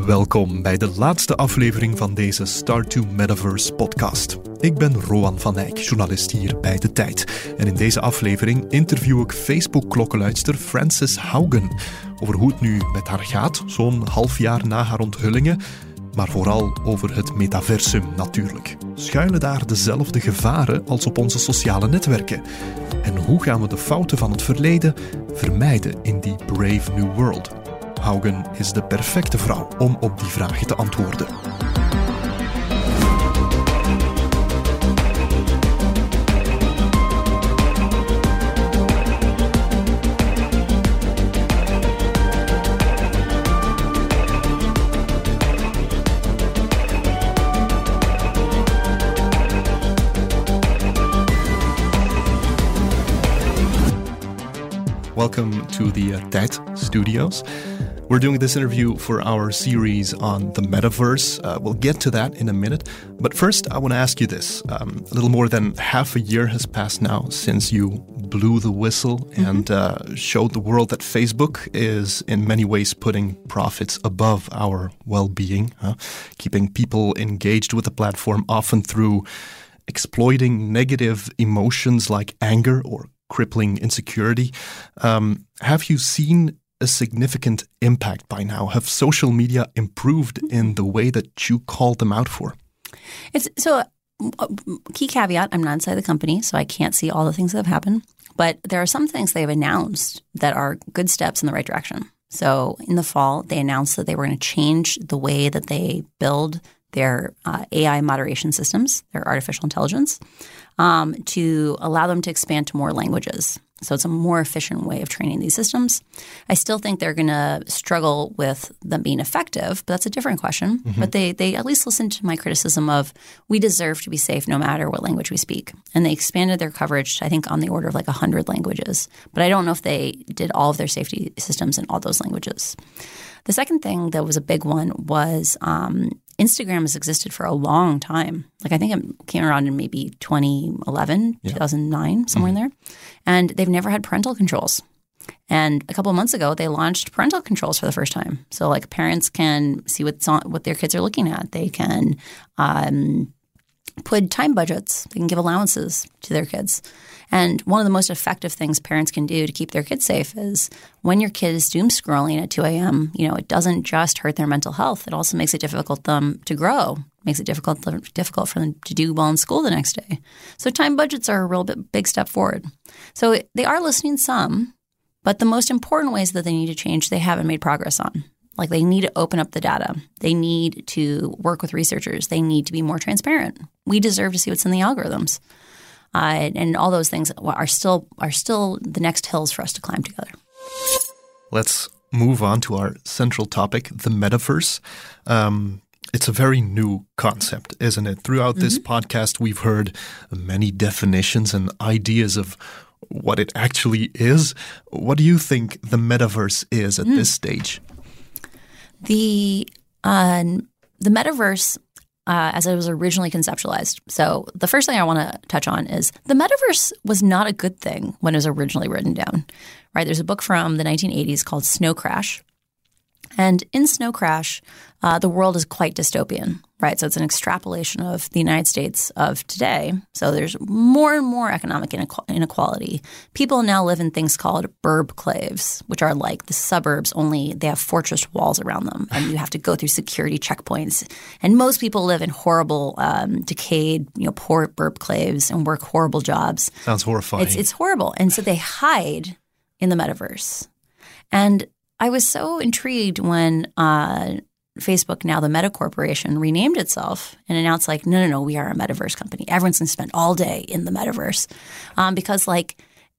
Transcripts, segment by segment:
Welkom bij de laatste aflevering van deze Start to Metaverse podcast. Ik ben Roan van Eyck, journalist hier bij De Tijd. En in deze aflevering interview ik Facebook-klokkenluidster Frances Haugen over hoe het nu met haar gaat, zo'n half jaar na haar onthullingen. Maar vooral over het metaversum natuurlijk. Schuilen daar dezelfde gevaren als op onze sociale netwerken? En hoe gaan we de fouten van het verleden vermijden in die brave new world? Haugen is de perfecte vrouw om op die vragen te antwoorden. Welcome to the uh, Studios. We're doing this interview for our series on the metaverse. Uh, we'll get to that in a minute. But first, I want to ask you this. Um, a little more than half a year has passed now since you blew the whistle mm-hmm. and uh, showed the world that Facebook is, in many ways, putting profits above our well being, huh? keeping people engaged with the platform, often through exploiting negative emotions like anger or crippling insecurity. Um, have you seen a significant impact by now? Have social media improved in the way that you called them out for? It's so uh, key caveat I'm not inside the company, so I can't see all the things that have happened. But there are some things they've announced that are good steps in the right direction. So in the fall, they announced that they were going to change the way that they build their uh, AI moderation systems, their artificial intelligence, um, to allow them to expand to more languages. So it's a more efficient way of training these systems. I still think they're going to struggle with them being effective, but that's a different question. Mm-hmm. But they they at least listened to my criticism of we deserve to be safe no matter what language we speak, and they expanded their coverage. I think on the order of like hundred languages, but I don't know if they did all of their safety systems in all those languages. The second thing that was a big one was um, Instagram has existed for a long time. Like I think it came around in maybe 2011, yeah. 2009, somewhere mm-hmm. in there. And they've never had parental controls. And a couple of months ago, they launched parental controls for the first time. So like parents can see what's on, what their kids are looking at. They can um, put time budgets. They can give allowances to their kids. And one of the most effective things parents can do to keep their kids safe is when your kid is doom scrolling at 2 a.m., you know, it doesn't just hurt their mental health. It also makes it difficult them to grow, makes it difficult difficult for them to do well in school the next day. So time budgets are a real big step forward. So they are listening some, but the most important ways that they need to change, they haven't made progress on. Like they need to open up the data. They need to work with researchers. They need to be more transparent. We deserve to see what's in the algorithms uh, and all those things are still are still the next hills for us to climb together. Let's move on to our central topic, the metaverse. Um, it's a very new concept, isn't it? Throughout mm-hmm. this podcast, we've heard many definitions and ideas of what it actually is. What do you think the metaverse is at mm. this stage? The uh, the metaverse uh, as it was originally conceptualized. So, the first thing I want to touch on is the metaverse was not a good thing when it was originally written down. Right? There's a book from the 1980s called Snow Crash, and in Snow Crash, uh, the world is quite dystopian, right? So it's an extrapolation of the United States of today. So there's more and more economic inequality. People now live in things called burbclaves, which are like the suburbs, only they have fortress walls around them, and you have to go through security checkpoints. And most people live in horrible, um, decayed, you know, poor burbclaves and work horrible jobs. Sounds horrifying. It's, it's horrible, and so they hide in the metaverse. And I was so intrigued when uh, Facebook, now the Meta Corporation, renamed itself and announced, like, no, no, no, we are a metaverse company. Everyone's going to spend all day in the metaverse. Um, because, like,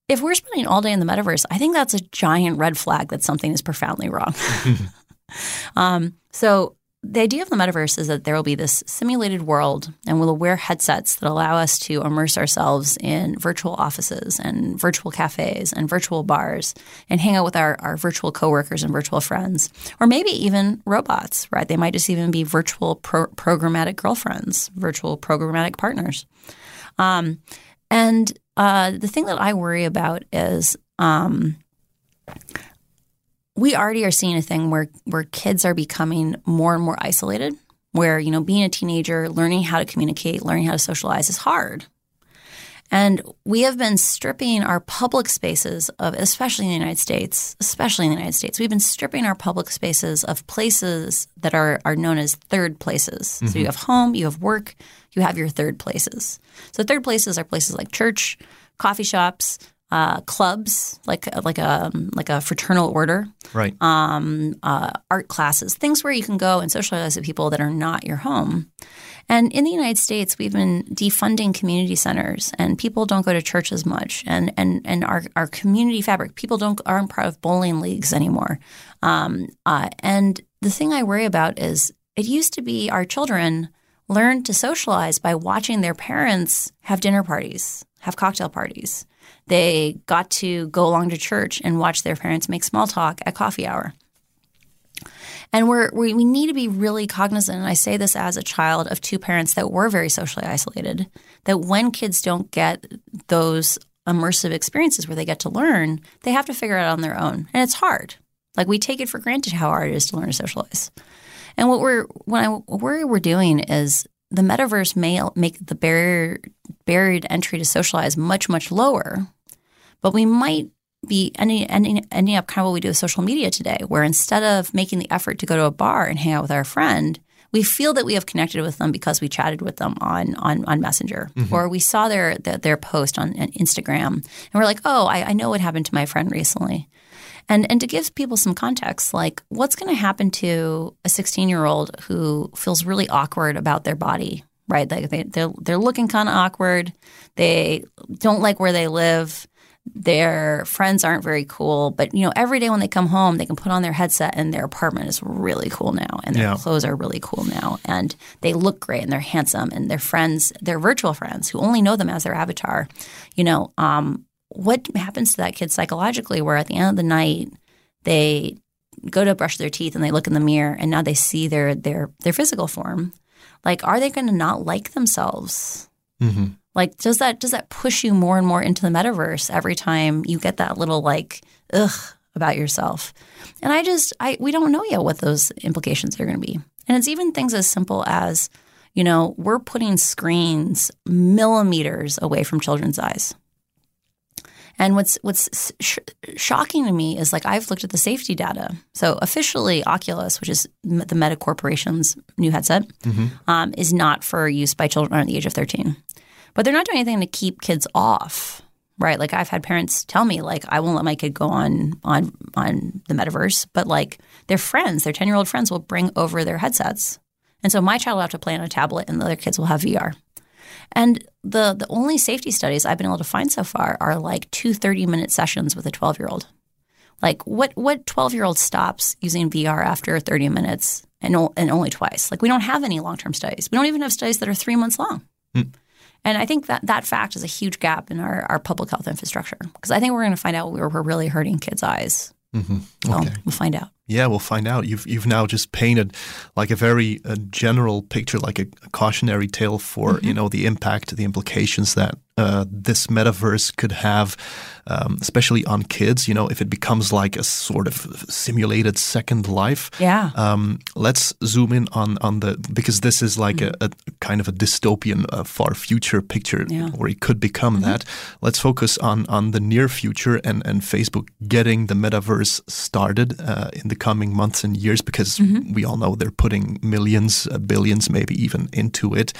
if we're spending all day in the metaverse, I think that's a giant red flag that something is profoundly wrong. um, so the idea of the metaverse is that there will be this simulated world and we'll wear headsets that allow us to immerse ourselves in virtual offices and virtual cafes and virtual bars and hang out with our, our virtual coworkers and virtual friends. Or maybe even robots right? They might just even be virtual pro- programmatic girlfriends virtual programmatic partners. Um, and uh, the thing that i worry about is um, we already are seeing a thing where where kids are becoming more and more isolated. Where you know being a teenager, learning how to communicate, learning how to socialize is hard. And we have been stripping our public spaces of, especially in the United States, especially in the United States, we've been stripping our public spaces of places that are, are known as third places. Mm-hmm. So you have home, you have work, you have your third places. So third places are places like church, coffee shops, uh, clubs, like like a like a fraternal order, right? Um, uh, art classes, things where you can go and socialize with people that are not your home. And in the United States, we've been defunding community centers, and people don't go to church as much. And and and our, our community fabric, people don't aren't part of bowling leagues anymore. Um, uh, and the thing I worry about is it used to be our children learned to socialize by watching their parents have dinner parties, have cocktail parties. They got to go along to church and watch their parents make small talk at coffee hour. And we're, we, we need to be really cognizant, and I say this as a child of two parents that were very socially isolated, that when kids don't get those immersive experiences where they get to learn, they have to figure it out on their own. And it's hard. Like we take it for granted how hard it is to learn to socialize. And what we're what I worry we're doing is the metaverse may make the barrier barrier entry to socialize much much lower, but we might be ending, ending, ending up kind of what we do with social media today, where instead of making the effort to go to a bar and hang out with our friend, we feel that we have connected with them because we chatted with them on on, on Messenger mm-hmm. or we saw their, their, their post on, on Instagram and we're like, oh, I, I know what happened to my friend recently. And and to give people some context, like what's going to happen to a 16 year old who feels really awkward about their body, right? Like they they're, they're looking kind of awkward. They don't like where they live. Their friends aren't very cool, but you know, every day when they come home, they can put on their headset and their apartment is really cool now, and their yeah. clothes are really cool now, and they look great and they're handsome, and their friends, their virtual friends who only know them as their avatar, you know, um, what happens to that kid psychologically where at the end of the night they go to brush their teeth and they look in the mirror and now they see their their their physical form? Like are they going to not like themselves? Mm-hmm. like does that does that push you more and more into the metaverse every time you get that little like ugh about yourself? And i just i we don't know yet what those implications are going to be. And it's even things as simple as you know we're putting screens millimeters away from children's eyes and what's what's sh- shocking to me is like I've looked at the safety data. So officially, Oculus, which is the Meta Corporation's new headset, mm-hmm. um, is not for use by children under the age of thirteen. But they're not doing anything to keep kids off, right? Like I've had parents tell me, like I won't let my kid go on on on the metaverse, but like their friends, their ten year old friends, will bring over their headsets, and so my child will have to play on a tablet, and the other kids will have VR. And the the only safety studies I've been able to find so far are like two 30 minute sessions with a 12 year old. Like what what 12 year old stops using VR after 30 minutes and, and only twice? Like we don't have any long term studies. We don't even have studies that are three months long. Mm. And I think that that fact is a huge gap in our, our public health infrastructure because I think we're going to find out where we're really hurting kids' eyes. Mm-hmm. Okay. So we'll find out. Yeah, we'll find out. You've you've now just painted like a very uh, general picture, like a, a cautionary tale for mm-hmm. you know the impact, the implications that uh, this metaverse could have, um, especially on kids. You know, if it becomes like a sort of simulated second life. Yeah. Um, let's zoom in on on the because this is like mm-hmm. a, a, kind of a dystopian, uh, far future picture, yeah. or it could become mm-hmm. that. Let's focus on on the near future and and Facebook getting the metaverse started uh, in the coming months and years because mm-hmm. we all know they're putting millions, uh, billions, maybe even into it.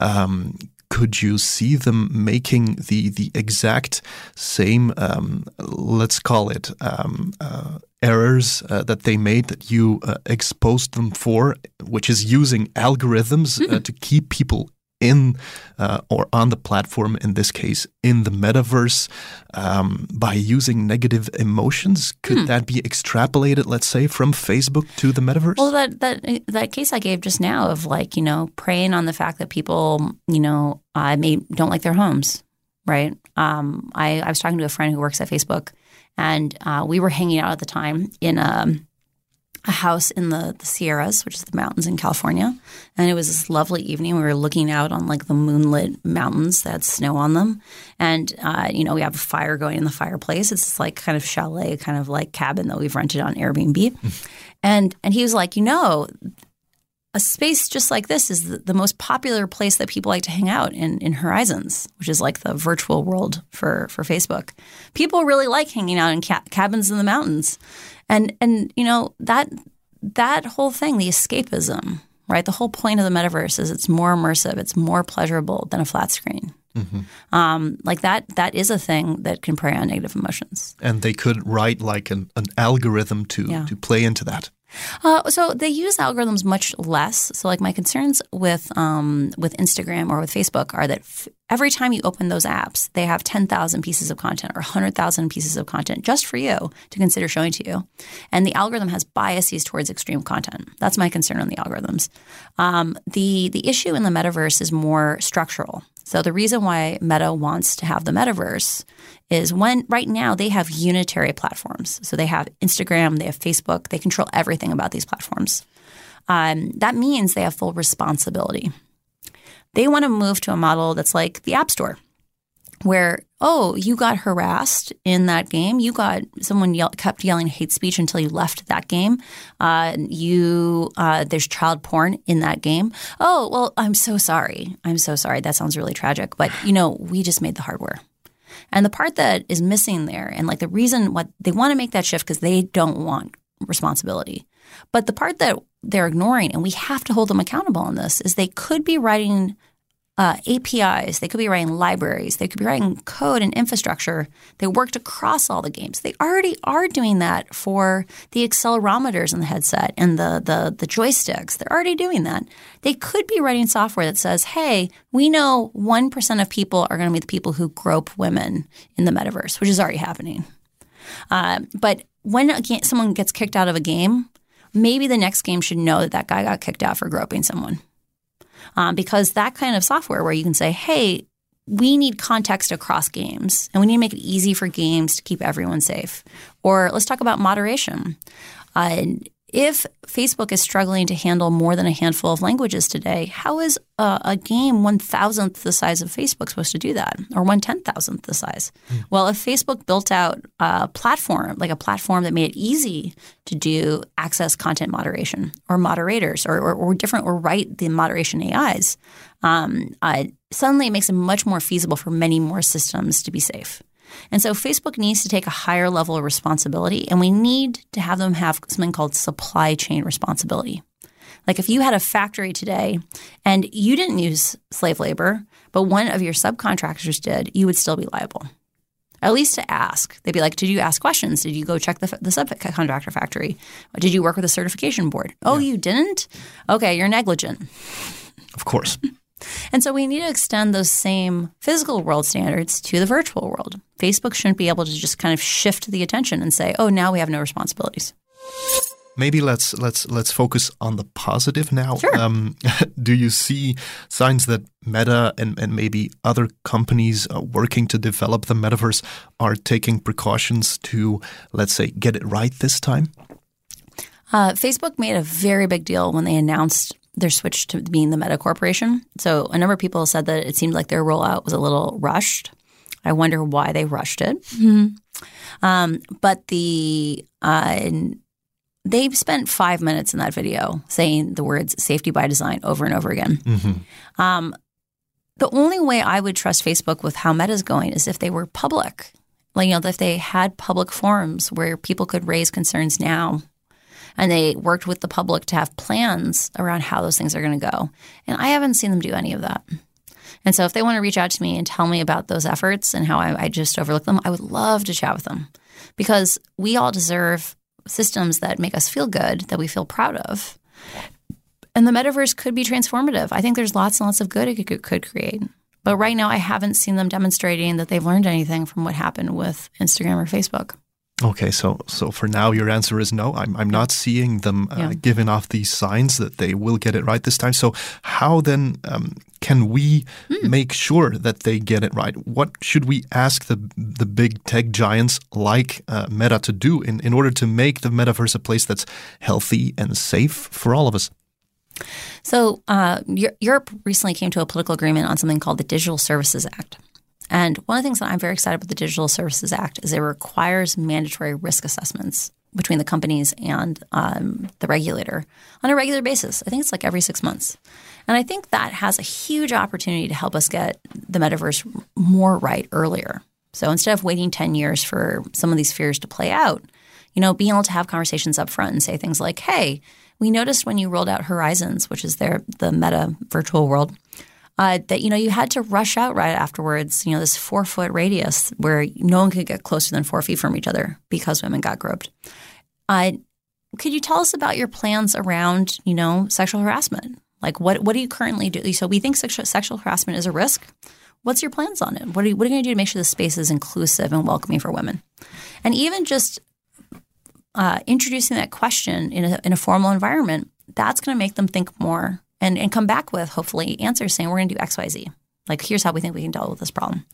Um, could you see them making the the exact same, um, let's call it, um, uh, errors uh, that they made that you uh, exposed them for, which is using algorithms mm-hmm. to keep people in uh, or on the platform, in this case, in the metaverse, um, by using negative emotions? Could hmm. that be extrapolated, let's say, from Facebook to the metaverse? Well, that that that case I gave just now of like you know preying on the fact that people you know uh, may don't like their homes, right? Um, I, I was talking to a friend who works at Facebook, and uh, we were hanging out at the time in a a house in the, the Sierras, which is the mountains in California. And it was this lovely evening. We were looking out on like the moonlit mountains that had snow on them. And, uh, you know, we have a fire going in the fireplace. It's this like kind of chalet, kind of like cabin that we've rented on Airbnb. and, and he was like, you know, a space just like this is the, the, most popular place that people like to hang out in, in Horizons, which is like the virtual world for, for Facebook. People really like hanging out in ca- cabins in the mountains. And, and, you know, that, that whole thing, the escapism, right? The whole point of the metaverse is it's more immersive, it's more pleasurable than a flat screen. Mm-hmm. Um, like that, that is a thing that can prey on negative emotions. And they could write like an, an algorithm to, yeah. to play into that. Uh, so they use algorithms much less. So like my concerns with um, with Instagram or with Facebook are that f- every time you open those apps, they have ten thousand pieces of content or hundred thousand pieces of content just for you to consider showing to you, and the algorithm has biases towards extreme content. That's my concern on the algorithms. Um, the the issue in the metaverse is more structural. So the reason why Meta wants to have the metaverse is when right now they have unitary platforms. So they have Instagram, they have Facebook, they control everything about these platforms. Um, that means they have full responsibility. They want to move to a model that's like the App Store, where oh, you got harassed in that game. You got someone yell, kept yelling hate speech until you left that game. Uh, you uh, there's child porn in that game. Oh, well, I'm so sorry. I'm so sorry. That sounds really tragic. But you know, we just made the hardware. And the part that is missing there, and like the reason what they want to make that shift because they don't want responsibility. But the part that they're ignoring, and we have to hold them accountable on this, is they could be writing uh, APIs, they could be writing libraries, they could be writing code and infrastructure They worked across all the games. They already are doing that for the accelerometers in the headset and the, the, the joysticks. They're already doing that. They could be writing software that says, hey, we know 1% of people are going to be the people who grope women in the metaverse, which is already happening. Uh, but when someone gets kicked out of a game, maybe the next game should know that that guy got kicked out for groping someone um, because that kind of software where you can say, hey, we need context across games and we need to make it easy for games to keep everyone safe. Or let's talk about moderation. Uh, if Facebook is struggling to handle more than a handful of languages today, how is a, a game one thousandth the size of Facebook supposed to do that, or one ten thousandth the size? Mm. Well, if Facebook built out a platform, like a platform that made it easy to do access content moderation, or moderators, or, or, or different, or write the moderation AIs, um, uh, suddenly it makes it much more feasible for many more systems to be safe. And so Facebook needs to take a higher level of responsibility, and we need to have them have something called supply chain responsibility. Like if you had a factory today and you didn't use slave labor, but one of your subcontractors did, you would still be liable. At least to ask. They'd be like, Did you ask questions? Did you go check the, the subcontractor factory? Did you work with a certification board? Oh, you didn't? Okay, you're negligent. Of course. And so we need to extend those same physical world standards to the virtual world. Facebook shouldn't be able to just kind of shift the attention and say, "Oh, now we have no responsibilities." Maybe let's let's let's focus on the positive now. Sure. Um, do you see signs that Meta and, and maybe other companies uh, working to develop the metaverse are taking precautions to, let's say, get it right this time? Uh, Facebook made a very big deal when they announced their switch to being the Meta Corporation. So a number of people said that it seemed like their rollout was a little rushed. I wonder why they rushed it. Mm-hmm. Um, but the uh, they spent five minutes in that video saying the words "safety by design" over and over again. Mm-hmm. Um, the only way I would trust Facebook with how Meta's going is if they were public. Like, you know, if they had public forums where people could raise concerns now and they worked with the public to have plans around how those things are going to go. And I haven't seen them do any of that. And so if they want to reach out to me and tell me about those efforts and how I, I just overlook them, I would love to chat with them because we all deserve systems that make us feel good, that we feel proud of. And the metaverse could be transformative. I think there's lots and lots of good it could, could create. But right now, I haven't seen them demonstrating that they've learned anything from what happened with Instagram or Facebook. Okay, so so for now, your answer is no. I'm I'm not seeing them uh, Yeah. giving off these signs that they will get it right this time. So how then um, can we Hmm. make sure that they get it right? What should we ask the the big tech giants like uh, Meta to do in in order to make the metaverse a place that's healthy and safe for all of us? So, uh, Europe recently came to a political agreement on something called the Digital Services Act. And one of the things that I'm very excited about the Digital Services Act is it requires mandatory risk assessments between the companies and um, the regulator on a regular basis. I think it's like every six months. And I think that has a huge opportunity to help us get the metaverse more right earlier. So instead of waiting 10 years for some of these fears to play out, you know, being able to have conversations up front and say things like, hey, we noticed when you rolled out Horizons, which is their the meta virtual world, uh, that you know you had to rush out right afterwards. You know, this four foot radius where no one could get closer than four feet from each other because women got groped. Uh, could you tell us about your plans around you know sexual harassment? Like what what do you currently do? So we think sexual sexual harassment is a risk. What's your plans on it? What are you, you going to do to make sure the space is inclusive and welcoming for women? And even just uh, introducing that question in a, in a formal environment, that's going to make them think more and, and come back with hopefully answers saying, we're going to do X, Y, Z. Like, here's how we think we can deal with this problem.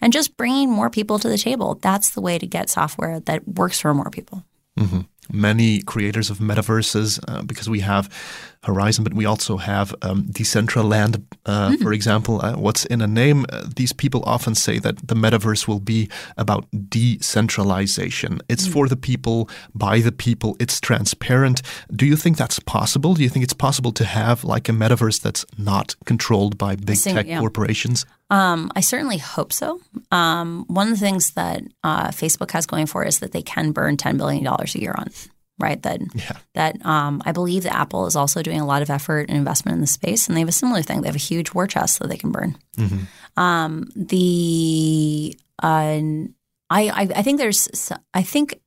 And just bringing more people to the table, that's the way to get software that works for more people. Mm-hmm. Many creators of metaverses uh, because we have Horizon, but we also have um, Decentraland, uh, for example. Uh, what's in a name? Uh, these people often say that the metaverse will be about decentralization. It's for the people, by the people, it's transparent. Do you think that's possible? Do you think it's possible to have like a metaverse that's not controlled by big tech yeah. corporations? Um, I certainly hope so. Um, one of the things that uh, Facebook has going for it is that they can burn $10 billion a year on, right? That, Yeah. that um, I believe that Apple is also doing a lot of effort and investment in the space, and they have a similar thing. They have a huge war chest that they can burn. Um, the uh, I, I I think there's I think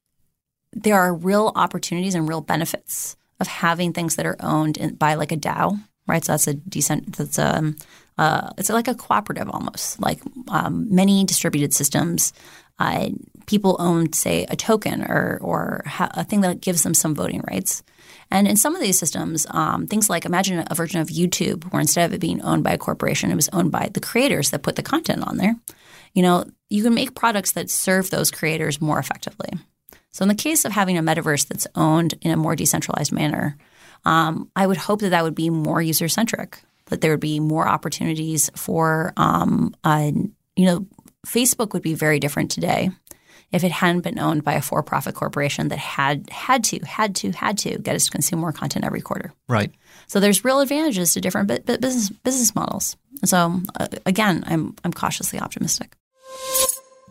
there are real opportunities and real benefits of having things that are owned in, by like a DAO, right? So that's a decent that's um uh, it's like a cooperative almost, like um, many distributed systems. Uh, people own, say, a token or or ha- a thing that gives them some voting rights. And in some of these systems, um, things like imagine a version of YouTube where instead of it being owned by a corporation, it was owned by the creators that put the content on there. You know, you can make products that serve those creators more effectively. So, in the case of having a metaverse that's owned in a more decentralized manner, um, I would hope that that would be more user centric, that there would be more opportunities for, um, uh, you know, Facebook would be very different today if it hadn't been owned by a for profit corporation that had had to, had to, had to get us to consume more content every quarter. Right. So there's real advantages to different bu- bu- business business models. So uh, again, I'm I'm cautiously optimistic.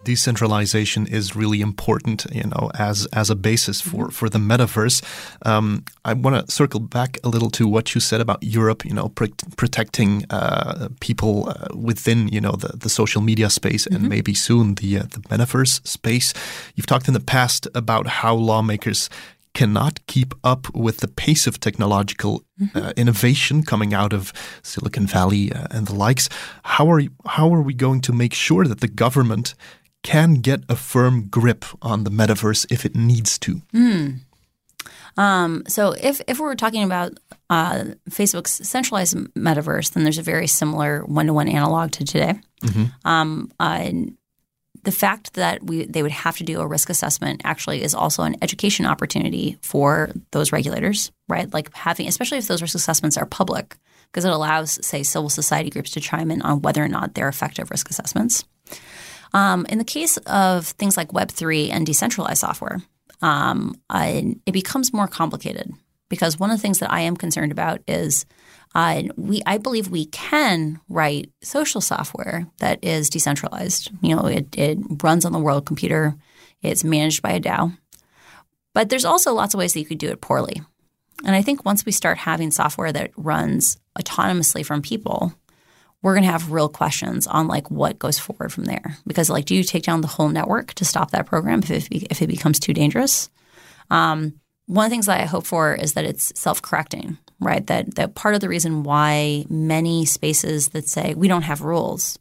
Decentralization is really important, you know, as as a basis for for the metaverse. Um, I want to circle back a little to what you said about Europe, you know, pr- protecting uh, people uh, within, you know, the, the social media space and maybe soon the uh, the metaverse space. You've talked in the past about how lawmakers cannot keep up with the pace of technological uh, innovation coming out of Silicon Valley uh, and the likes. How are you, how are we going to make sure that the government can get a firm grip on the metaverse if it needs to? Um, so if if we're talking about uh, Facebook's centralized metaverse, then there's a very similar one to one analog to today. Um, uh, the fact that we they would have to do a risk assessment actually is also an education opportunity for those regulators, right? Like having, especially if those risk assessments are public, because it allows, say, civil society groups to chime in on whether or not they're effective risk assessments. Um, in the case of things like Web three and decentralized software, um, I, it becomes more complicated because one of the things that I am concerned about is uh, we I believe we can write social software that is decentralized. You know, it, it runs on the world computer. It's managed by a DAO. But there's also lots of ways that you could do it poorly. And I think once we start having software that runs autonomously from people, we're going to have real questions on like what goes forward from there. Because like, do you take down the whole network to stop that program if it, if it becomes too dangerous? Um, one of the things that I hope for is that it's self-correcting, right? That that part of the reason why many spaces that say we don't have rules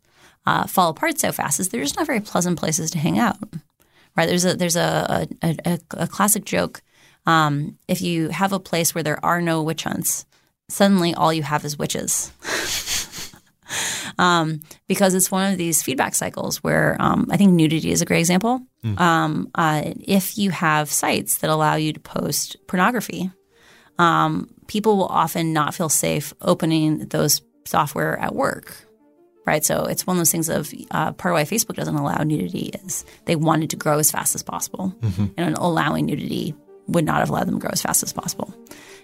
uh, fall apart so fast is they're just not very pleasant places to hang out, right? There's a there's a a, a, a classic joke. Um, if you have a place where there are no witch hunts, suddenly all you have is witches. um, because it's one of these feedback cycles where um, I think nudity is a great example. Mm. Um, uh, if you have sites that allow you to post pornography, um, people will often not feel safe opening those software at work. Right, so it's one of those things of uh, part of why Facebook doesn't allow nudity is they wanted to grow as fast as possible, mm-hmm. and allowing nudity would not have allowed them to grow as fast as possible.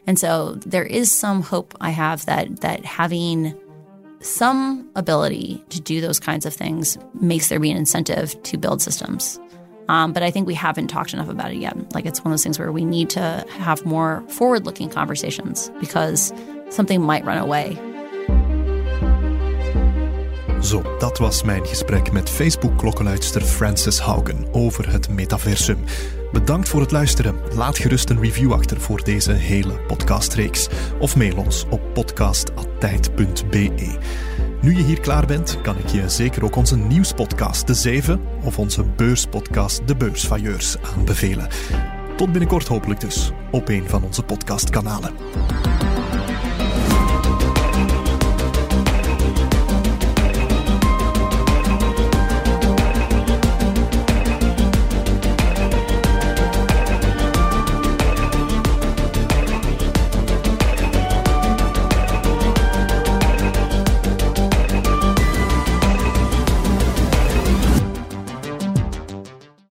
And so there is some hope I have that that having some ability to do those kinds of things makes there be an incentive to build systems. Um, but I think we haven't talked enough about it yet. Like it's one of those things where we need to have more forward looking conversations because something might run away. Zo, dat was mijn gesprek met Facebook-klokkenluidster Frances Haugen over het metaversum. Bedankt voor het luisteren. Laat gerust een review achter voor deze hele podcastreeks. Of mail ons op podcast.tijd.be. Nu je hier klaar bent, kan ik je zeker ook onze nieuwspodcast De Zeven of onze beurspodcast De Beursvailleurs aanbevelen. Tot binnenkort hopelijk dus op een van onze podcastkanalen.